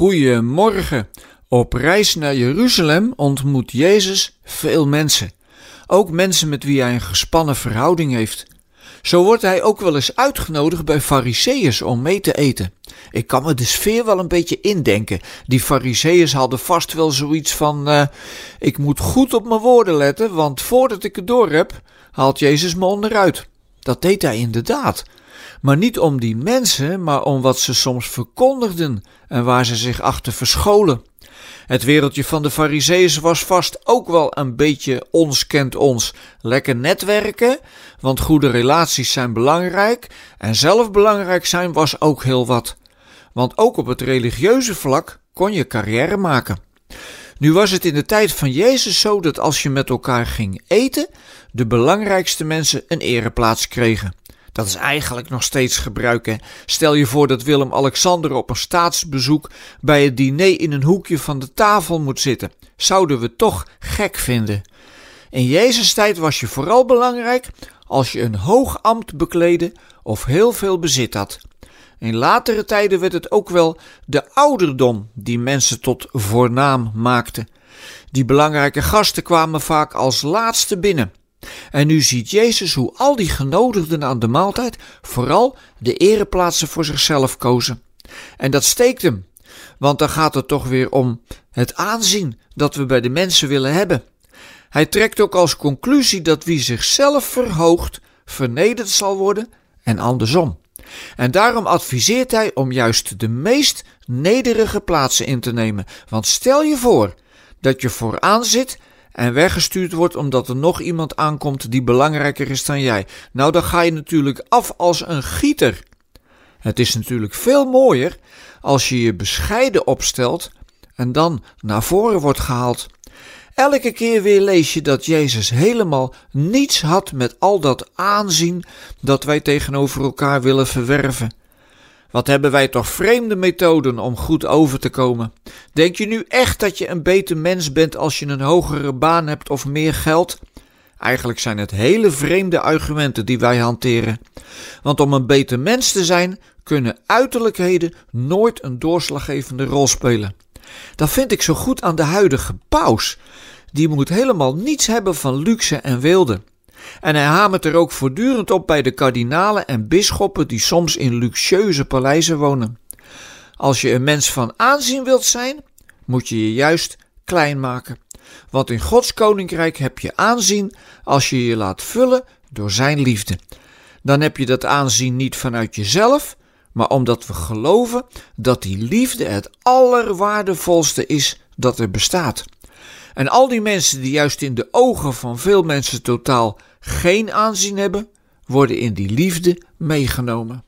Goedemorgen. Op reis naar Jeruzalem ontmoet Jezus veel mensen. Ook mensen met wie hij een gespannen verhouding heeft. Zo wordt hij ook wel eens uitgenodigd bij fariseeërs om mee te eten. Ik kan me de sfeer wel een beetje indenken. Die fariseeërs hadden vast wel zoiets van: uh, ik moet goed op mijn woorden letten, want voordat ik het door heb, haalt Jezus me onderuit. Dat deed hij inderdaad maar niet om die mensen, maar om wat ze soms verkondigden en waar ze zich achter verscholen. Het wereldje van de Farizeeën was vast ook wel een beetje ons kent ons. Lekker netwerken, want goede relaties zijn belangrijk en zelf belangrijk zijn was ook heel wat. Want ook op het religieuze vlak kon je carrière maken. Nu was het in de tijd van Jezus zo dat als je met elkaar ging eten, de belangrijkste mensen een ereplaats kregen. Dat is eigenlijk nog steeds gebruik. Stel je voor dat Willem-Alexander op een staatsbezoek bij het diner in een hoekje van de tafel moet zitten. Zouden we toch gek vinden. In Jezus' tijd was je vooral belangrijk als je een hoog ambt bekleedde of heel veel bezit had. In latere tijden werd het ook wel de ouderdom die mensen tot voornaam maakte. Die belangrijke gasten kwamen vaak als laatste binnen. En nu ziet Jezus hoe al die genodigden aan de maaltijd vooral de ereplaatsen voor zichzelf kozen. En dat steekt hem, want dan gaat het toch weer om het aanzien dat we bij de mensen willen hebben. Hij trekt ook als conclusie dat wie zichzelf verhoogt, vernederd zal worden en andersom. En daarom adviseert hij om juist de meest nederige plaatsen in te nemen. Want stel je voor dat je vooraan zit en weggestuurd wordt omdat er nog iemand aankomt die belangrijker is dan jij. Nou, dan ga je natuurlijk af als een gieter. Het is natuurlijk veel mooier als je je bescheiden opstelt en dan naar voren wordt gehaald. Elke keer weer lees je dat Jezus helemaal niets had met al dat aanzien dat wij tegenover elkaar willen verwerven. Wat hebben wij toch vreemde methoden om goed over te komen? Denk je nu echt dat je een beter mens bent als je een hogere baan hebt of meer geld? Eigenlijk zijn het hele vreemde argumenten die wij hanteren. Want om een beter mens te zijn, kunnen uiterlijkheden nooit een doorslaggevende rol spelen. Dat vind ik zo goed aan de huidige paus. Die moet helemaal niets hebben van luxe en wilde. En hij hamert er ook voortdurend op bij de kardinalen en bisschoppen die soms in luxueuze paleizen wonen. Als je een mens van aanzien wilt zijn, moet je je juist klein maken. Want in Gods koninkrijk heb je aanzien als je je laat vullen door Zijn liefde. Dan heb je dat aanzien niet vanuit jezelf, maar omdat we geloven dat die liefde het allerwaardevolste is dat er bestaat. En al die mensen die juist in de ogen van veel mensen totaal geen aanzien hebben, worden in die liefde meegenomen.